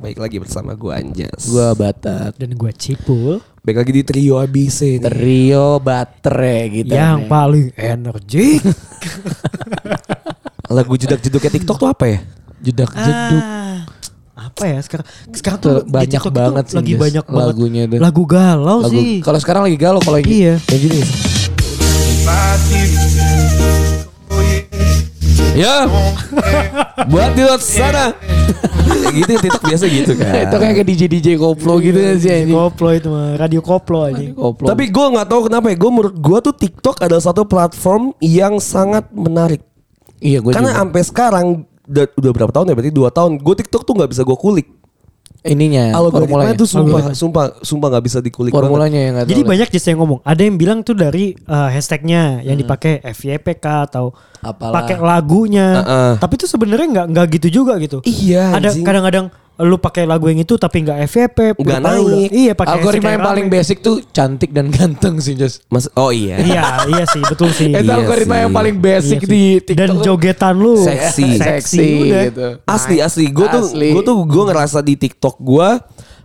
Baik lagi bersama gue Anjas. Gua Batak. Dan gue Cipul Baik lagi di trio ABC nih. Trio Batre gitu. yang nih. paling energik. Lagu jedak-jeduknya TikTok tuh apa ya? jedak jeduk. Ah, apa ya sekarang? Sekarang Tuh, banyak TikTok banget sih, lagi banyak banget lagunya tuh. Lagu galau Lagu sih. kalau sekarang lagi galau kalau lagi Iya. Yang gini. Ya, buat di luar sana. gitu TikTok biasa gitu kan. Itu kayak ke DJ DJ koplo gitu ya sih ini. Koplo itu mah radio koplo aja. Koplo. Tapi gue nggak tahu kenapa ya. Gue menurut gue tuh TikTok adalah satu platform yang sangat menarik. iya gue Karena sampai sekarang udah, udah berapa tahun ya? Berarti dua tahun. Gue TikTok tuh nggak bisa gue kulik. Ininya Algoritmanya formulanya. tuh sumpah, sumpah, sumpah nggak bisa dikulik. banget. Formulanya yang enggak Jadi banyak just yang ngomong. Ada yang bilang tuh dari eh, hashtagnya yang dipakai FYPK atau pakai lagunya. Heeh. Tapi itu sebenarnya nggak nggak gitu juga gitu. Iya, Ada kadang-kadang lu pakai lagu yang itu tapi nggak FYP. Nggak naik. Iya pakai Algoritma yang paling basic tuh cantik dan ganteng sih Jos. Mas, oh iya. Iya, iya sih, betul sih. Itu Iya algoritma sih. yang paling basic Iya di TikTok. Dan jogetan lu Seksi. seksi udah. gitu. Asli asli gue tuh gue tuh gue ngerasa di TikTok gue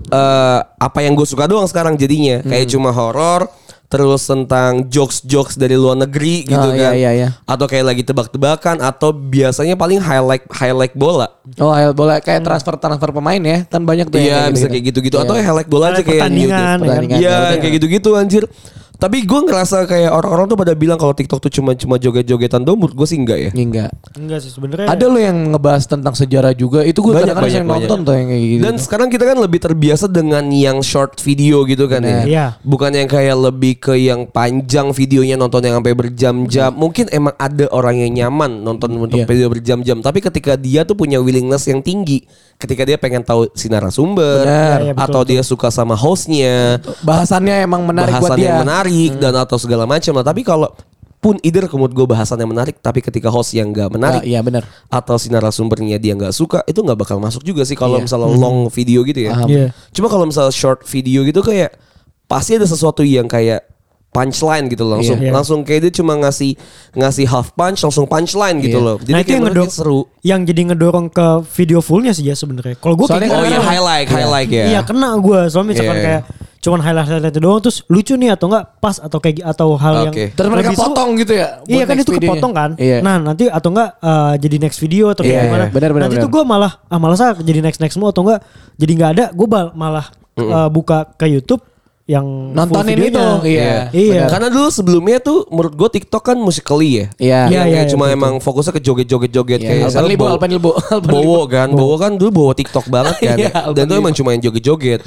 eh apa yang gue suka doang sekarang jadinya Hmm. kayak cuma horor terus tentang jokes-jokes dari luar negeri gitu Oh, iya, kan iya, iya. atau kayak lagi tebak-tebakan atau biasanya paling highlight highlight bola Oh, ayo bola kayak transfer transfer pemain ya. Kan banyak tuh iya bisa kayak gitu-gitu atau Iya. highlight bola aja Highlight kayak pertandingan, gitu. Pertandingan, Iya ya kayak gitu-gitu anjir tapi gue ngerasa kayak orang-orang tuh pada bilang kalau TikTok tuh cuma cuma joget-jogetan doang menurut gue sih enggak ya Enggak. Enggak sih sebenarnya. Ada lo yang ngebahas tentang sejarah juga. Itu gue Banyak, kadang-kadang banyak, yang banyak. nonton tuh yang kayak gitu. Dan sekarang kita kan lebih terbiasa dengan yang short video gitu kan ya. Iya. Bukan yang kayak lebih ke yang panjang videonya nonton yang sampai berjam-jam. Mungkin emang ada orang yang nyaman nonton untuk Iya. video berjam-jam. Tapi ketika dia tuh punya willingness yang tinggi, ketika dia pengen tahu si narasumber Benar. Iya, iya, betul, atau dia suka sama hostnya, bahasannya emang menarik buat bahasan dia. yang menarik dan atau segala macam lah. Tapi kalau pun either menurut gue bahasan yang menarik, tapi ketika host yang nggak menarik, Ah, iya benar. atau si narasumbernya dia nggak suka itu nggak bakal masuk juga sih kalau Iya. misalnya long video gitu ya. Iya. Cuma kalau misalnya short video gitu kayak pasti ada sesuatu yang kayak punchline gitu loh. langsung Iya. langsung kayak dia cuma ngasih ngasih half punch langsung punchline gitu Iya. loh. Jadi nah itu kayak yang ngedorong seru. Yang jadi ngedorong ke video fullnya sih ya sebenarnya. Kalau gue Soalnya kayak Oh iya highlight highlight ya. Iya kena gue soalnya misalkan Iya. kayak cuman highlight highlight itu doang terus lucu nih atau enggak pas atau kayak atau hal yang Oke. Terus mereka potong gitu ya. Iya kan itu videonya. kepotong kan. Iya. Nah nanti atau enggak eh, jadi next video atau kayak Iya, gimana. benar, benar, nanti benar. tuh gue malah ah malas ah jadi next next semua atau enggak jadi nggak ada gue malah eh, buka ke YouTube yang Nontonin itu, iya. Iya. Karena dulu sebelumnya tuh menurut gue TikTok kan musically ya. Iya. Iya, iya, iya, cuma betul. emang fokusnya ke joget-joget-joget Iya, kayak Alpen Libo, Bowo- Alpen Libo, Alpen Bowo kan, Bowo kan dulu bawa TikTok banget kan. Iya, Dan itu emang cuma yang joget-joget.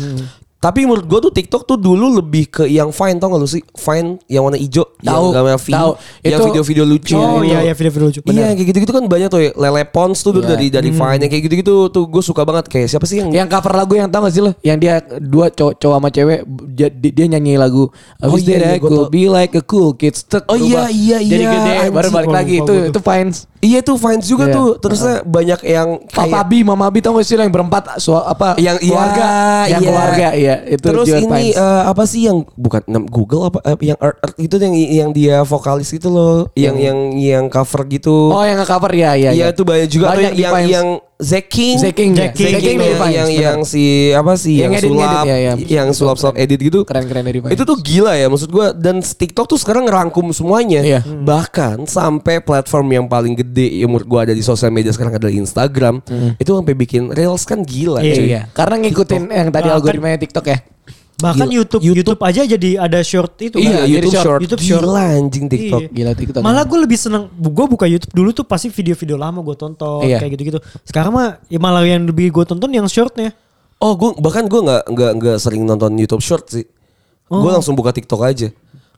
Tapi menurut gue tuh TikTok tuh dulu lebih ke yang fine tau gak lu sih? Fine yang warna hijau, Tahu, yang gambar V, tahu. yang Itu- video-video lucu. Oh gitu. iya iya video-video lucu. Iya kayak gitu-gitu kan banyak tuh ya. Lele Pons tuh dulu Iya. dari dari Vine yang kayak gitu-gitu tuh gue suka banget kayak siapa sih yang Yang cover lagu yang tau gak sih lo? Yang dia dua cowok, cowok sama cewek dia, dia nyanyi lagu Abis iya, dia iya, gua cool tau. be like a cool kid stuck Oh, iya, iya, Jadi iya. gede baru balik lagi itu itu fines Iya tuh Vines juga Iya. tuh. Terusnya banyak yang Papa kayak Bi, Mama Bi tau gak sih yang berempat so, apa yang keluarga, iya, yang iya. keluarga, iya itu Terus ini eh, apa sih yang bukan Google apa eh, yang Earth, Earth itu yang yang dia vokalis itu loh, yang yang yang cover gitu. oh yang nge-cover ya, iya, Iya itu banyak juga tuh Banyak yang yang Zack King, Zack King, ya. Zack King, Zack King yang, dari yang, si apa sih Yang yang, sulap, ya, ya. yang sulap sulap edit gitu. Keren-keren dari Vines. Itu tuh gila ya maksud gua dan TikTok tuh sekarang ngerangkum semuanya. Iya. Bahkan sampai platform yang paling gede yang menurut gua ada di sosial media sekarang adalah Instagram. Itu sampai bikin reels kan gila Iya. Iya, karena ngikutin yang tadi Bahkan- algoritmanya TikTok ya. Bahkan Gila. YouTube, YouTube. YouTube aja jadi ada short itu Iya, kan. YouTube short. short. YouTube short. Gila anjing TikTok. Iya. Gila TikTok. Malah gue lebih seneng, gue buka YouTube dulu tuh pasti video-video lama gue tonton Iya. kayak gitu-gitu. Sekarang mah ya malah yang lebih gue tonton yang shortnya. Oh, gua bahkan gua nggak nggak nggak sering nonton YouTube Short sih. Gua langsung buka TikTok aja.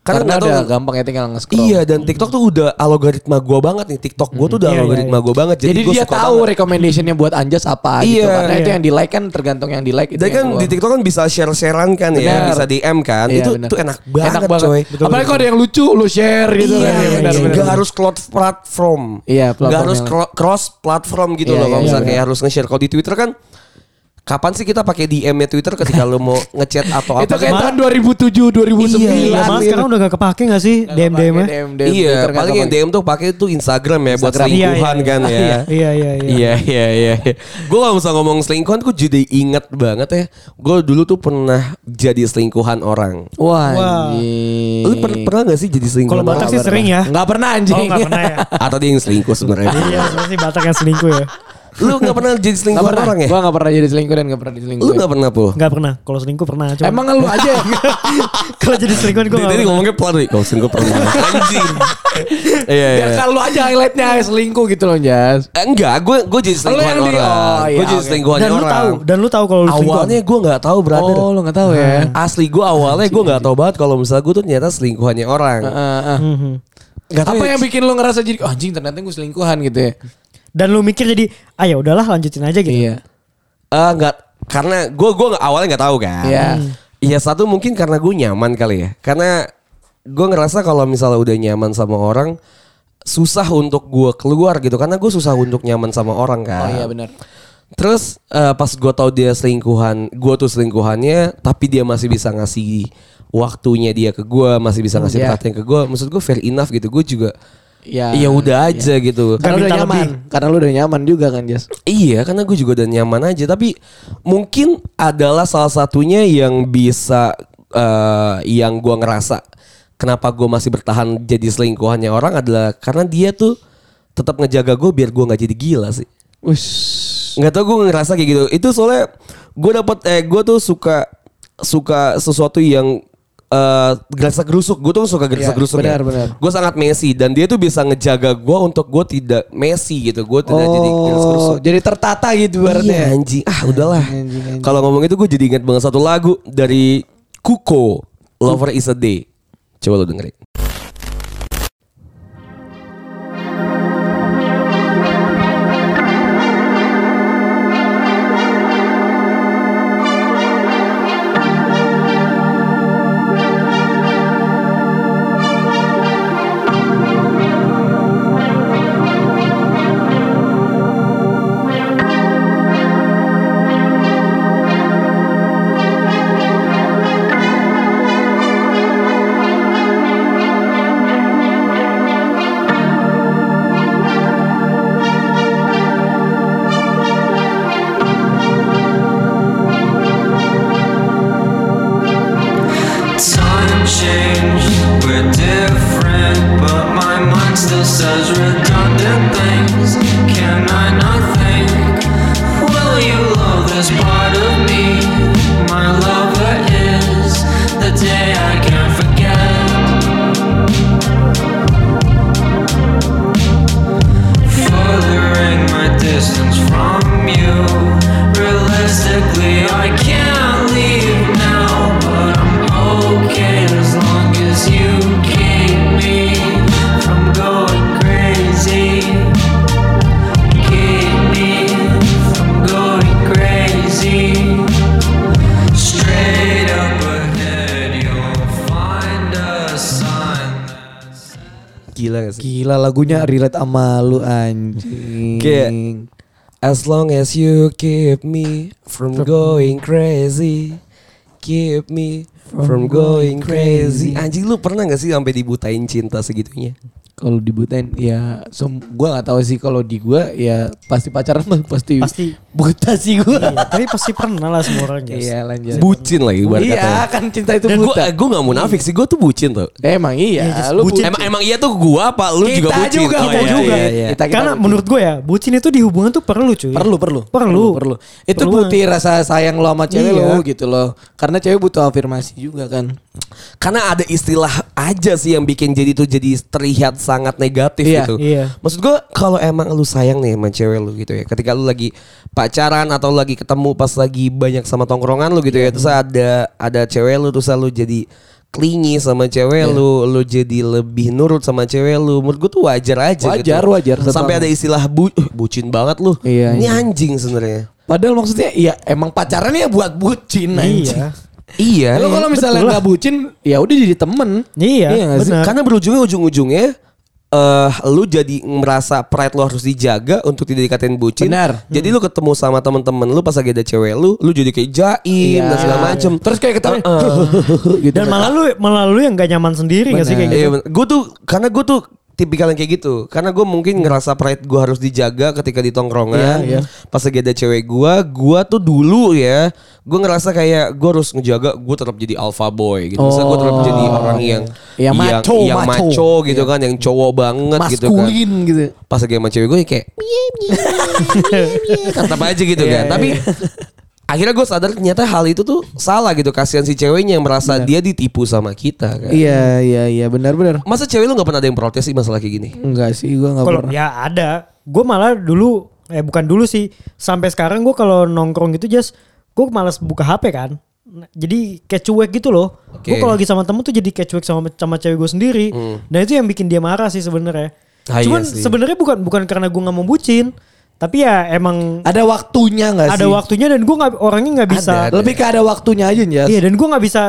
Karena, nggak udah tahu- gampang ya tinggal nge-scroll. Iya dan TikTok tuh udah algoritma gua banget nih. TikTok gua tuh udah Iya, iya, algoritma iya. gua banget. Jadi, Jadi, gua dia suka tahu banget. recommendationnya buat Anjas apa gitu. Iya, Karena itu iya. yang di like kan tergantung yang di like. itu Dan kan di TikTok kan bisa share-sharean kan ya, Benar. bisa DM kan. Iya, itu benar. tuh enak banget, Enak banget. coy. Apalagi kalau ada yang lucu lu share gitu iya, kan. Iya, iya, benar, nggak benar. harus cloud platform. Iya, platform harus yang- cro- cross platform gitu Iya, loh. Kalau iya, misalnya kayak harus nge-share. Kalau di Twitter kan kapan sih kita pakai DM-nya Twitter ketika lu mau ngechat atau apa Itu kan? tahun 2007 2009. Iya, Iya, malah sekarang udah gak kepake gak sih DM DM nya? Iya, paling yang DM tuh pakai tuh Instagram ya buat selingkuhan Iya, iya, kan ya. Iya iya iya. Iya iya iya. Gue gak usah ngomong selingkuhan, gue jadi inget banget ya. Gue dulu tuh pernah jadi selingkuhan orang. Wah. Lu pernah, pernah gak sih jadi selingkuhan Kalau Batak orang? sih sering ya. Enggak pernah anjing. Oh gak pernah ya. Atau dia yang selingkuh sebenarnya? Iya sebenarnya sih Batak yang selingkuh ya. Lu gak pernah jadi selingkuhan pernah. orang ya? Gua enggak pernah jadi selingkuh dan enggak pernah Lu diselingkuhin. gak pernah po? Gak pernah. Kalau selingkuh pernah. Cuma Emang lu aja. kalau jadi selingkuh gue Tadi gak ngomongnya pelan nih, kalau selingkuh pernah. Anjing. Iya Biar iya. kalau aja highlightnya selingkuh gitu loh, Jas. Eh, Enggak, gue gue jadi selingkuhan orang. oh, iya, gue jadi oke. selingkuhannya Dan lu orang. tahu, dan lu tahu kalau lu selingkuh. Awalnya gue nggak tahu brother. Oh, lu enggak tahu ya. Asli gue awalnya gue nggak tahu banget kalau misalnya gue tuh ternyata selingkuhannya orang. Heeh, heeh. Mhm. Gak tahu Apa ya, yang bikin lu ngerasa jadi oh, anjing ternyata gue selingkuhan gitu ya? Dan lu mikir jadi, ah ya udahlah lanjutin aja gitu. Iya. Eh, nggak karena gue gue awalnya nggak tahu kan. Iya. Iya satu mungkin karena gue nyaman kali ya. Karena gue ngerasa kalau misalnya udah nyaman sama orang susah untuk gue keluar gitu. Karena gue susah untuk nyaman sama orang kan. Oh iya benar. Terus eh, pas gue tahu dia selingkuhan, gue tuh selingkuhannya, tapi dia masih bisa ngasih waktunya dia ke gue, masih bisa ngasih Iya. perhatian ke gue. Maksud gue fair enough gitu. Gue juga Iya. ya udah aja gitu. Karena udah nyaman. lebih. Karena lu udah nyaman juga kan, Jas. Iya, karena gue juga udah nyaman aja. Tapi mungkin adalah salah satunya yang bisa eh, yang gue ngerasa kenapa gue masih bertahan jadi selingkuhannya orang adalah karena dia tuh tetap ngejaga gue biar gue nggak jadi gila sih. Wus. Nggak tau gue ngerasa kayak gitu. Itu soalnya gue dapet eh gue tuh suka suka sesuatu yang eh gerasa gerusuk. Gue tuh suka gerasa Iya, gerusuk. benar, benar. Gue sangat Messi dan dia tuh bisa ngejaga gue untuk gue tidak Messi gitu. Gue tidak jadi gerasa gerusuk. Oh, jadi tertata gitu Iya baratnya. anjing Ah udahlah. Kalau ngomong itu gue jadi inget banget satu lagu Dari Kuko Lover is a Day Coba lo dengerin lagunya relate sama lu anjing. Kayak- As long as you keep me From going crazy Keep me From going crazy. Anjing lu pernah gak sih sampai dibutain cinta segitunya Kalau dibutain ya sem gua nggak tahu sih kalau di gua ya pasti pacaran mah pasti Pasti. buta sih gua. Iya, tapi pasti pernah lah semua orang Jas. Iya lanjut. Bucin lagi ibarat Iya katanya. kan cinta itu Dan gue buta. gue gak munafik sih Gue tuh bucin tuh Emang iya, Iya, lu bucin. Emang emang iya tuh gue apa Lu Kita juga bucin juga, Oh, kita iya, juga. iya, iya. Kita- kita Karena bucin. menurut gue ya, bucin itu di hubungan tuh perlu cuy. Perlu, perlu. Perlu. Perlu. Itu Perlu bukti rasa sayang lo sama cewek lo Iya. gitu loh. Karena cewek butuh afirmasi juga kan. Karena ada istilah aja sih yang bikin jadi tuh jadi terlihat sangat negatif Iya, gitu. iya. Maksud gue kalau emang lu sayang nih sama cewek lu gitu ya. Ketika lu lagi pacaran atau lagi ketemu pas lagi banyak sama tongkrongan lu gitu Iya. ya. Terus ada ada cewek lu terus lu jadi clingy sama cewek Iya. lu, lu jadi lebih nurut sama cewek lu. Menurut gue tuh wajar aja gitu. Wajar, wajar, Sampai ada istilah bu, "Eh, bucin banget lu. Iya, Ini iya. anjing sebenarnya. Padahal maksudnya ya emang pacaran ya buat bucin anjing. Iya. Iya. Lo kalau misalnya nggak bucin ya udah jadi temen. Iya, nggak sih? benar. Karena berujungnya ujung-ujungnya eh lu jadi merasa pride lu harus dijaga untuk tidak dikatain bucin. Benar. Jadi lu ketemu sama temen-temen lu pas lagi ada cewek lu, lu jadi kayak jaim Iya. dan segala macem. Terus kayak ketawa gitu. Dan malah lu malah lu yang gak nyaman sendiri gak sih kayak gitu. Iya, gue tuh karena gue tuh tipikal yang kayak gitu. Karena gue mungkin ngerasa pride gue harus dijaga ketika di tongkrongan. Iya, iya. Pas lagi ada cewek gue, gue tuh dulu ya, gue ngerasa kayak gue harus ngejaga gue tetap jadi alpha boy gitu. Misalnya gue tetap Oh, jadi orang yang Yang macho, yang macho. macho gitu kan, yang cowok banget gitu kan. gitu. Pas lagi sama cewek gue kayak mie mie tetap aja gitu Iya, kan. iya. Tapi akhirnya gue sadar ternyata hal itu tuh salah gitu. Kasihan si ceweknya yang merasa dia ditipu sama kita kan. Iya iya iya benar benar. Masa cewek lu gak pernah ada yang protes sih masalah kayak gini? Enggak sih gua enggak Kalau pernah. ya ada, gue malah dulu eh bukan dulu sih, sampai sekarang gue kalau nongkrong gitu just gue malas buka HP kan. Nah, Jadi kayak cuek gitu loh. Oke. Gue kalau lagi sama temen tuh jadi kayak cuek sama sama cewek gue sendiri. Dan itu yang bikin dia marah sih sebenarnya. Ah, iya Cuman sih. sebenarnya bukan bukan karena gue nggak mau bucin, tapi ya emang Ada waktunya enggak sih? ada waktunya dan gue nggak orangnya nggak bisa. Ada. Lebih ke ada waktunya aja ya. Iya dan gue nggak bisa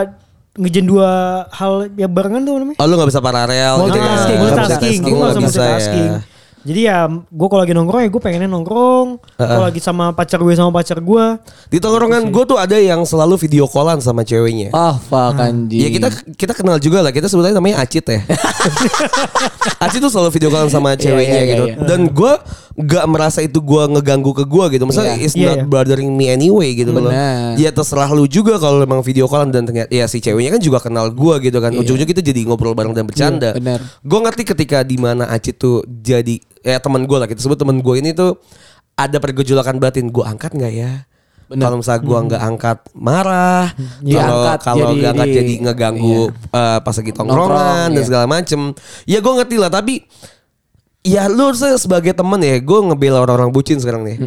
ngejen dua hal ya barengan tuh namanya. Oh lu gak bisa paralel gitu ya? Multitasking, Nggak bisa multitasking, gue gak nggak bisa multitasking. ya. Jadi ya gue kalau lagi nongkrong ya gue pengennya nongkrong. Kalau lagi sama pacar gue sama pacar gue. Di tongkrongan gue tuh ada yang selalu video callan sama ceweknya. Ah, fuck anjing. Ya kita kita kenal juga lah. Kita sebetulnya namanya Acit ya. Acit tuh selalu video callan sama ceweknya iya, gitu. iya. Dan gue gak merasa itu gue ngeganggu ke gue gitu. Misalnya Iya. it's Iya, not iya. bothering me anyway gitu loh. Ya terserah lu juga kalau memang video callan dan ternyata ya si ceweknya kan juga kenal gue gitu kan. Ujung-ujung kita jadi ngobrol bareng dan bercanda. Iya, benar. Gue ngerti ketika di mana Acit tuh jadi ya teman gue lah kita sebut teman gue ini tuh ada pergejolakan batin. Gue angkat nggak ya? Kalau misalnya gue nggak angkat marah, Iya, kalau angkat kalau nggak angkat jadi- ngeganggu eh, pas lagi tongkrongan Nongkrong, dan iya. segala macem. Ya gue ngerti lah tapi Ya lu sebagai temen ya Gue ngebela orang-orang bucin sekarang nih.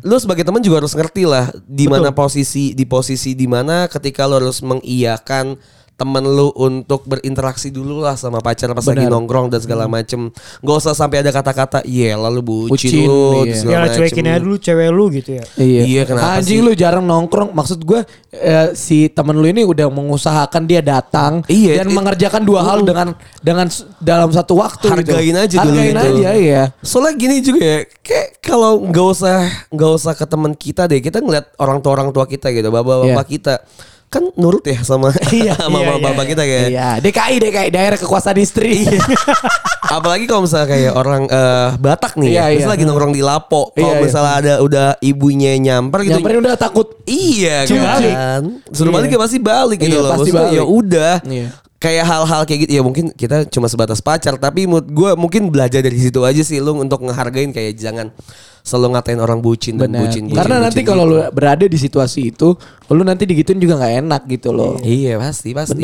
Lu sebagai temen juga harus ngerti lah di mana posisi Di posisi di mana ketika lu harus mengiyakan temen lu untuk berinteraksi dulu lah sama pacar pas lagi Benar. nongkrong dan segala macem Gak usah sampai ada kata-kata Iya lalu bucin, Bucin, lu iya. dan segala Ya macem." cuekin aja dulu cewek lu gitu ya. Iya. Iya, kenapa Anjing sih? lu jarang nongkrong. Maksud gue eh, si temen lu ini udah mengusahakan dia datang Iya, dan it- mengerjakan dua hal dengan dengan s- dalam satu waktu. gitu. Hargain aja dulu Hargain gitu. aja ya. Soalnya gini juga ya, kayak kalau nggak usah nggak usah ke teman kita deh, kita ngeliat orang tua orang tua kita gitu, bapak-bapak Iya. kita kan nurut ya sama Iya, sama iya, bapak iya. kita kayak. Iya, DKI DKI daerah kekuasaan istri. Apalagi kalau misalnya kayak orang eh, Batak nih, Iya, ya, iya. terus lagi nongkrong di Lapo, kalau Iya, iya. misalnya ada udah ibunya nyamper gitu. Nyamperin udah takut. Iya Suruh kan. balik. Suruh Iya. balik ya pasti balik gitu Iya, loh. pasti Maksudnya balik. Ya udah. Iya. Kayak hal-hal kayak gitu ya mungkin kita cuma sebatas pacar tapi menurut gue mungkin belajar dari situ aja sih lu untuk ngehargain kayak jangan selalu ngatain orang bucin dan bucin, bucin Karena nanti bucin kalau gitu. lu berada di situasi itu, lu nanti digituin juga nggak enak gitu loh. Iya pasti pasti.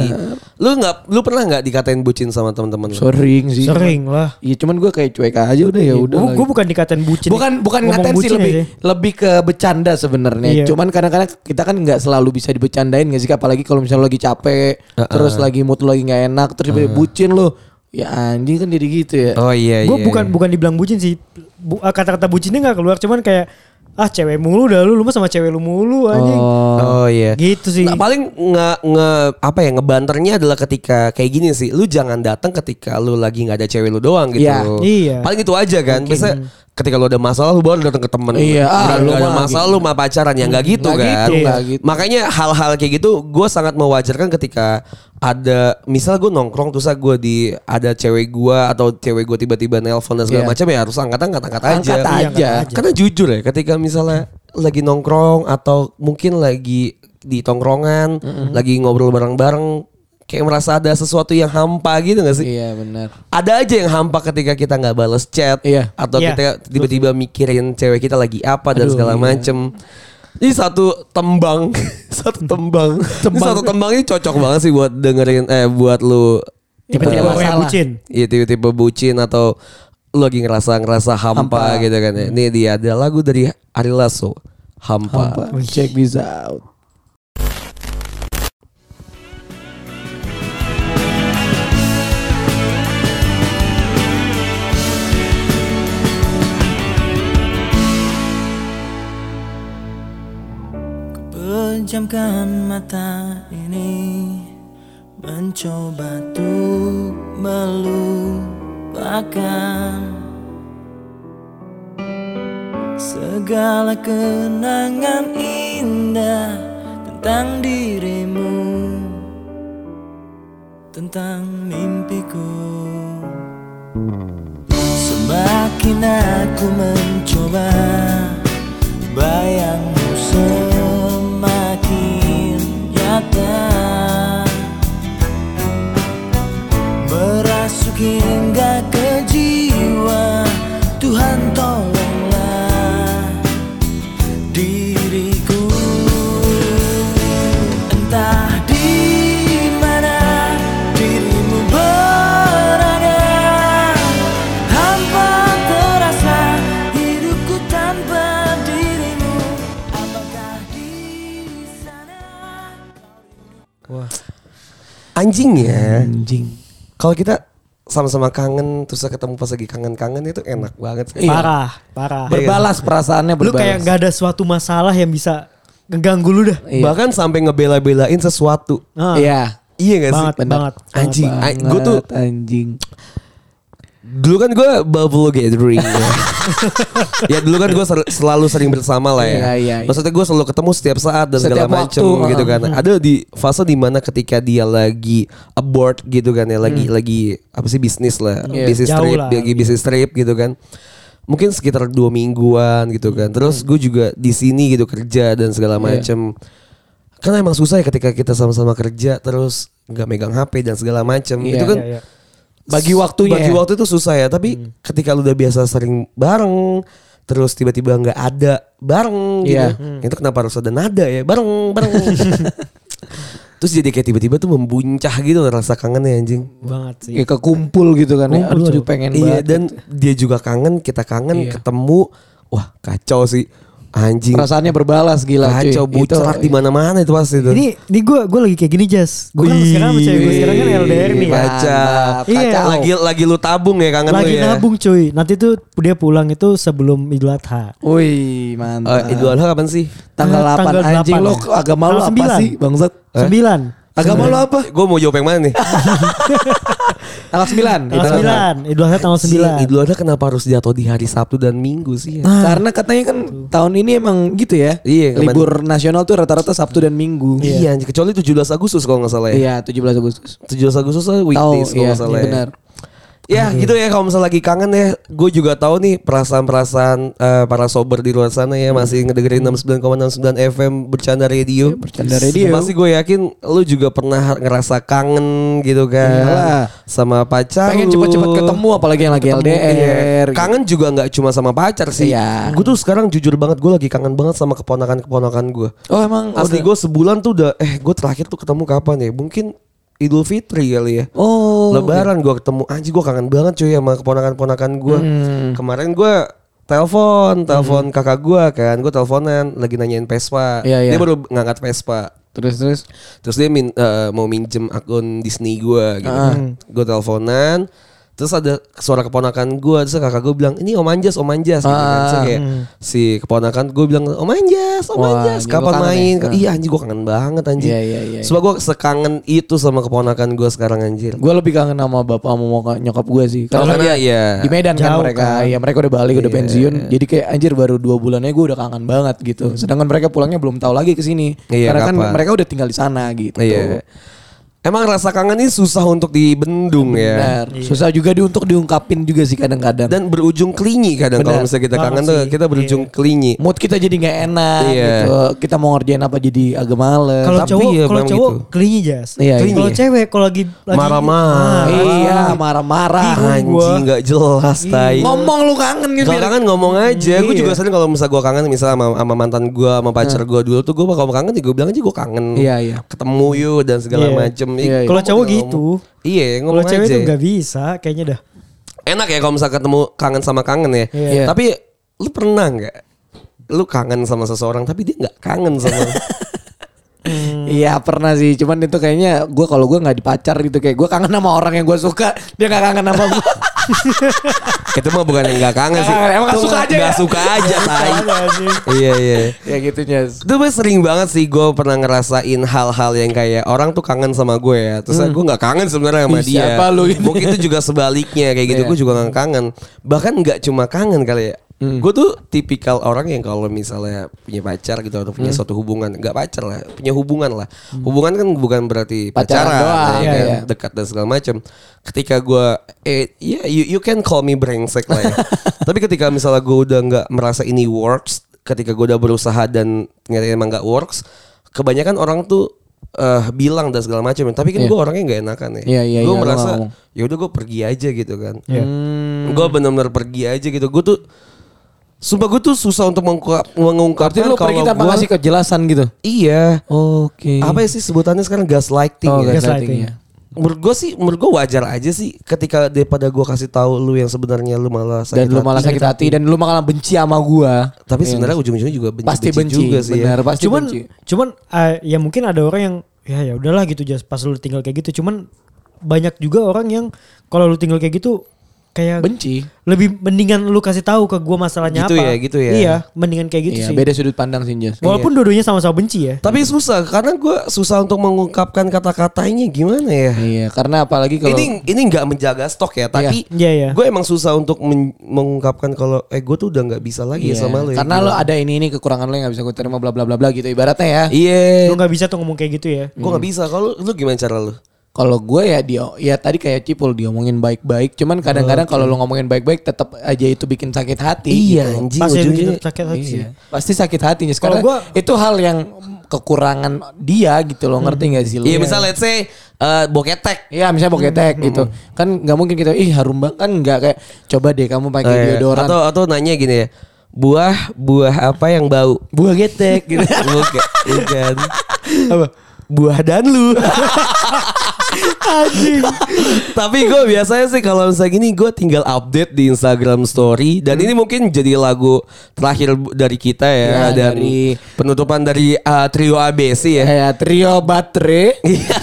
Lu nggak lu pernah nggak dikatain bucin sama teman-teman lu? Sering sih. Sering lah. Iya, cuman gue kayak cuek aja udah ya udah. Gue lagi. bukan dikatain bucin. Bukan bukan ngatain sih bucin lebih aja. lebih ke bercanda sebenarnya. Iya. Cuman kadang-kadang kita kan nggak selalu bisa dibecandain nggak sih apalagi kalau misalnya lagi capek, terus lagi mood lu lagi nggak enak, terus tiba-tiba bucin lu. Ya anjing kan jadi gitu ya. Oh iya Gue iya. bukan bukan dibilang bucin sih. Bu- ah, kata-kata bucinnya nggak keluar. Cuman kayak ah cewek mulu dah lu, lu mah sama cewek lu mulu anjing. Oh iya. Gitu sih. Nah, paling nge, nge apa ya ngebanternya adalah ketika kayak gini sih. Lu jangan datang ketika lu lagi nggak ada cewek lu doang gitu. Iya. Iya. Paling itu aja kan. Biasa ketika lu ada masalah lu baru datang ke temen. Iya, ah, lu ada masalah lu mah pacaran ya nggak gitu Nggak kan. gitu, nggak gitu. Makanya hal-hal kayak gitu gue sangat mewajarkan ketika ada misal gue nongkrong terus gue di ada cewek gue atau cewek gue tiba-tiba nelpon dan segala Iya. macam ya harus angkat angkat angkat aja. Angkat Iya, aja. angkat aja. Karena jujur ya, ketika misalnya lagi nongkrong atau mungkin lagi di tongkrongan, lagi ngobrol bareng-bareng, kayak merasa ada sesuatu yang hampa gitu gak sih? Iya benar. Ada aja yang hampa ketika kita nggak bales chat, Iya. atau Iya. kita tiba-tiba mikirin cewek kita lagi apa dan Aduh, segala iya. macem. Ini satu tembang, satu tembang, Ini satu tembang ini cocok banget sih buat dengerin, eh buat lu yang masalah. bucin. Iya tiba-tiba bucin atau lu lagi ngerasa ngerasa hampa, Hampa. gitu kan ya. Ini dia ada lagu dari Ari Lasso, Hampa. Apa? Check this out. Pejamkan mata ini. Mencoba tuh melupakan lupakan Segala kenangan indah tentang dirimu Tentang mimpiku. Semakin aku mencoba Bayangmu semakin Merasuk hingga ke jiwa. Tuhan tolonglah diriku. Entah di mana dirimu berada Hampa terasa hidupku tanpa dirimu. Apakah di sana Anjing ya. Anjing. Kalau kita sama-sama kangen terus ketemu pas lagi kangen-kangen itu enak banget sih. Iya. Parah, parah. Berbalas perasaannya Lu berbalas. kayak gak ada suatu masalah yang bisa ngeganggu lu dah. Iya. Bahkan sampai ngebela-belain sesuatu. Ah, Iya. Iya gak sih? banget, banget. Anjing, banget. gue tuh Banget, anjing. Dulu kan gue Buffalo Gathering ya. ya dulu kan gue selalu sering bersama lah ya. Iya, iya, iya. Maksudnya gue selalu ketemu setiap saat dan segala Setiap macem waktu, gitu uh, kan. Ada di fase di mana ketika dia lagi abort gitu kan ya, lagi lagi apa sih bisnis lah, Hmm. Iya. bisnis Jauh trip, lah, lagi bisnis trip gitu kan. Mungkin sekitar dua mingguan gitu kan. Terus gue juga di sini gitu kerja dan segala Hmm. Iya. macem. Karena emang susah ya ketika kita sama-sama kerja terus nggak megang HP dan segala macem. Iya, Itu kan Iya, iya. Bagi waktunya bagi ya. waktu itu susah ya tapi Hmm. ketika lu udah biasa sering bareng terus tiba-tiba nggak ada bareng gitu Iya. itu kenapa harus ada nada ya bareng bareng terus jadi kayak tiba-tiba tuh membuncah gitu rasa kangennya anjing Banget sih. Kayak kekumpul gitu kan ya. Aduh, aduh pengen iya banget. dan dia juga kangen kita kangen Iya. ketemu wah kacau sih anjing Perasaannya berbalas gila cuy. kacau bucerak Itu- di mana-mana itu pasti itu Ini ini gue gue lagi kayak gini Jas. Gue kan sekarang sama cewek gue sekarang kan LDR nih. Kacau. Mantap, Iya. kacau. lagi lagi lu tabung ya kangen Lagi lu ya nabung cuy. Nanti tuh dia pulang itu sebelum Idul Adha. Wih, mantap. Eh, Idul Adha kapan sih Tanggal Eh, 8 tanggal anjing 8. lo agama Tanggal apa 9. sih bangsat? Sembilan. Agama lo apa? gue mau jawab yang mana nih Tanggal 9. Tanggal sembilan. Idul Adha tanggal sembilan. Si Idul Adha kenapa harus jatuh di hari Sabtu dan Minggu sih ya? Karena katanya kan tahun ini emang gitu ya. Iya, Libur nasional tuh rata-rata Sabtu dan Minggu. Iya, anjing. kecuali 17 Agustus kalau nggak salah ya. Iya, 17 Agustus. 17 Agustus weekdays kalau iya, nggak salah iya ya. benar. Ya gitu ya kalau misalnya lagi kangen ya, gue juga tahu nih perasaan-perasaan eh, para sober di luar sana ya masih ngedengerin 69,69 FM bercanda radio. Bercanda radio. Pasti gue yakin lu juga pernah ngerasa kangen gitu kan Iyalah. sama pacar. Pengen cepet-cepet ketemu apalagi yang lagi Ketemu, LDR. iya. Kangen juga nggak cuma sama pacar sih. Iya. Gue tuh sekarang jujur banget gue lagi kangen banget sama keponakan-keponakan gue. Oh emang Asli gue sebulan tuh udah eh gue terakhir tuh ketemu kapan ya? Mungkin Idul Fitri kali ya. Oh. Lebaran gue ketemu anjing gue kangen banget cuy sama keponakan-keponakan gue. Hmm. Kemarin gue telepon, telepon kakak gue kan, gue teleponan lagi nanyain Vespa. Iya, iya. Dia baru ngangkat Vespa. Terus terus. Terus dia min, eh, mau minjem akun Disney gue gitu Ah. kan. Gue teleponan. Terus ada suara keponakan gue Terus kakak gue bilang Ini Om Anjas Om Anjas gitu kan. Terus Ah. kayak Si keponakan gue bilang Om Anjas Om Wah, Anjas Kapan main ya? Iya anjing gue kangen banget anjing Iya, iya, iya. Sebab gue sekangen itu sama keponakan gue sekarang anjir Gue lebih kangen sama bapak sama nyokap- nyokap gue sih. Karena dia iya di Medan kan mereka. kan. Ya mereka udah balik udah pensiun. Jadi kayak anjir baru dua bulannya gue udah kangen banget gitu. Sedangkan mereka pulangnya belum tahu lagi ke sini. Iya, Karena kan kapan? mereka udah tinggal di sana gitu. Iya Emang rasa kangen ini susah untuk dibendung ya Benar. Susah juga di untuk diungkapin juga sih kadang-kadang. Dan berujung kelinyi kadang Kalau misalnya kita kangen tuh sih. Kita berujung kelinyi mood kita jadi nggak enak Iya. gitu. Kita mau ngerjain apa jadi agak males. Kalau Tapi cowok ya kalau cowok gitu. kelinyi Jas. Iya, iya. Kalau cewek kalau lagi Marah-marah. Ah, iya, marah-marah. Anjing gak jelas tai Ngomong lu kangen gitu. Kalau kangen ngomong aja, gue Iya. juga sering kalau misalnya gue kangen misalnya sama, sama mantan gue, sama pacar gue dulu tuh gue kalau kangen ya gue bilang aja gue kangen. Iya, iya. Ketemu yuk dan segala Iya. Macem. Iya, iya. Kalau cowok gitu. ngomong. Iya Kalau ngomong cewek aja. tuh nggak bisa kayaknya dah. Enak ya kalau misalnya ketemu kangen sama kangen ya. Iya. Tapi lu pernah nggak? Lu kangen sama seseorang tapi dia nggak kangen sama lu. Iya pernah sih, cuman itu kayaknya gue kalau gue nggak dipacar gitu kayak gue kangen sama orang yang gue suka, dia nggak kangen sama gue. Itu mah bukan yang gak kangen sih. Emang Itu suka aja nggak ya? suka aja, tai. Iya, iya. ya gitu Nyes. Itu gue sering banget sih gue pernah ngerasain hal-hal yang kayak orang tuh kangen sama gue ya. Terus gue nggak kangen sebenarnya sama Ih, dia. siapa lu ini? Mungkin itu juga sebaliknya kayak gitu. Iya. Gue juga nggak kangen. Bahkan nggak cuma kangen kali ya. Gue tuh tipikal orang yang kalau misalnya punya pacar gitu atau punya suatu hubungan, nggak pacar lah, punya hubungan lah. Hubungan kan bukan berarti Pacaran pacaran, doang, ya iya, kan? iya. dekat dan segala macam. Ketika gue, eh, ya you, you can call me brengsek lah ya. Tapi ketika misalnya gue udah nggak merasa ini works, ketika gue udah berusaha dan ternyata emang nggak works, kebanyakan orang tuh eh, bilang dan segala macam. Tapi kan Iya. gue orangnya nggak enakan ya. Iya, iya, gue lu merasa ya udah gue pergi aja gitu kan. Iya. Gue benar-benar pergi aja gitu. Gue tuh Sumpah gue tuh susah untuk mengungkap, mengungkapkan Berarti lu pergi kalau tanpa gua- ngasih kejelasan gitu. Iya. Oke. Apa sih sebutannya sekarang gaslighting Oh, ya? gaslighting. gaslighting ya. Menurut gue sih, menurut gue wajar aja sih ketika daripada gue kasih tahu lu yang sebenarnya lu malah sakit Dan lu hati. malah sakit hati dan lu malah benci sama gua. Tapi Iya. sebenarnya ujung-ujungnya juga benci, pasti benci, juga sih. ya. benar pasti cuman benci. cuman eh, ya mungkin ada orang yang ya ya udahlah gitu just pas lu tinggal kayak gitu cuman banyak juga orang yang kalau lu tinggal kayak gitu kayak benci. lebih mendingan lu kasih tahu ke gua masalahnya Gitu apa ya, gitu ya. iya mendingan kayak gitu Iya, sih beda sudut pandang sih Jas. walaupun dua-duanya sama-sama benci ya Tapi susah karena gue susah untuk mengungkapkan kata-katanya gimana ya. Iya, karena apalagi kalau Ini ini nggak menjaga stok ya, tapi Iya, iya. gue emang susah untuk men- mengungkapkan kalau eh gue tuh udah nggak bisa lagi Iya, sama lo. ya. Karena lo ada ini ini kekurangan lo yang gak bisa gue terima bla bla bla bla gitu ibaratnya ya. Iya, lu nggak bisa tuh ngomong kayak gitu ya gue nggak bisa. Kalau lu gimana cara lu? Kalau gue ya dia ya tadi kayak Cipul diomongin baik-baik, cuman kadang-kadang kalau lo ngomongin baik-baik tetap aja itu bikin sakit hati. Iya, gitu. anjing pasti ujungnya. sakit hati sih Iya. Pasti sakit hatinya sekarang. gua- itu hal yang kekurangan dia gitu loh, ngerti gak sih lo? Iya, misal let's say eh, boketek. Iya misalnya boketek gitu Kan nggak mungkin kita Ih harum banget Kan nggak kayak Coba deh kamu pakai Eh, deodoran atau atau nanya gini ya. Buah buah apa yang bau? Buah getek gitu Bukan. Bukan. Apa? Buah dan lu. anjing Tapi gue biasanya sih kalau misalnya gini gue tinggal update di Instagram Story dan ini mungkin jadi lagu terakhir dari kita ya, Ya, dan dari- penutupan dari uh, trio ABC ya. Kayak trio baterai Iya.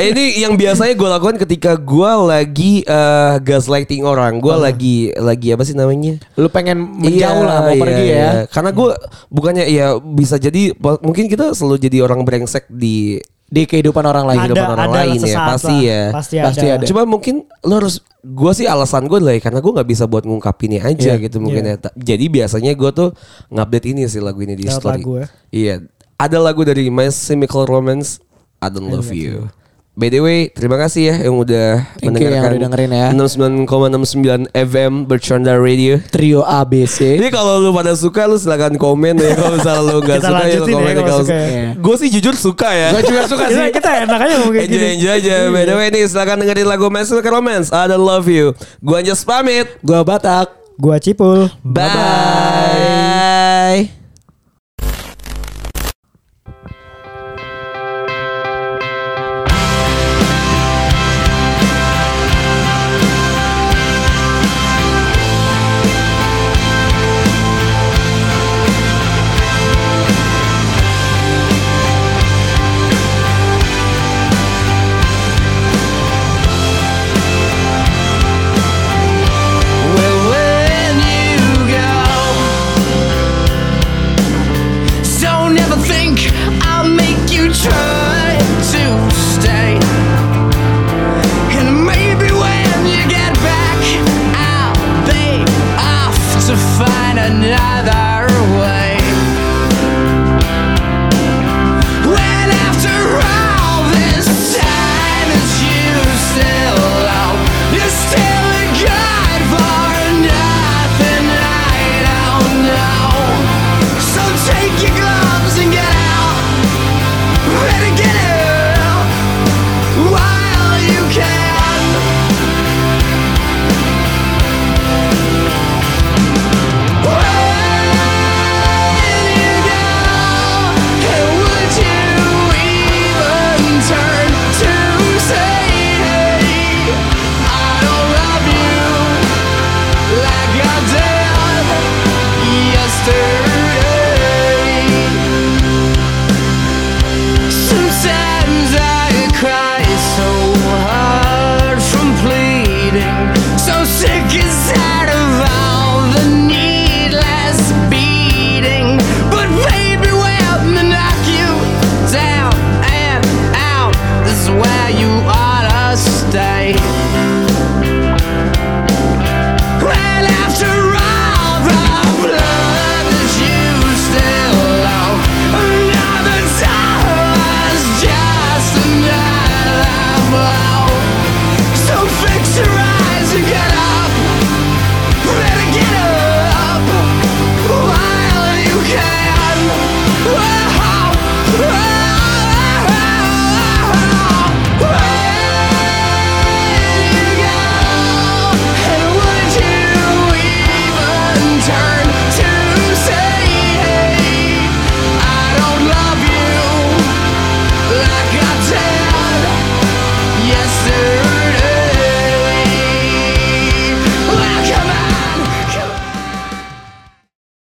ini yang biasanya gue lakukan ketika gue lagi uh, gaslighting orang, gue lagi lagi apa sih namanya? Lu pengen menjauh Iya, lah Mau iya, pergi ya iya. Karena gue bukannya ya bisa jadi mungkin kita selalu jadi orang brengsek di Di kehidupan orang lain ada kehidupan orang ada lain ya, pasti lah. ya. pasti, Pasti ada, ada. Cuma mungkin lo harus gue sih alasan gue lah ya, karena gue nggak bisa buat ngungkapinnya aja Iya, gitu mungkin iya. ya. Jadi biasanya gue tuh ngupdate ini sih lagu ini di Lewat story. lagu ya? Iya. Ada lagu dari My Chemical Romance I Don't Love You. By the way, terima kasih ya yang udah Thank you yang udah dengerin ya. 69,69 FM Bercanda Radio. Trio ABC Jadi kalau lu pada suka lu silakan komen ya kalau misalnya lu Kita suka ya lu ya komen kalau suka ya. Gue sih jujur suka ya. Gue juga suka sih kita enak aja ngomong kayak Enjoy gini enjoy aja. By the way nih silakan dengerin lagu Chemical Romance I Don't Love You. Gua Anjas pamit. Gue Batak gua Cipul Bye.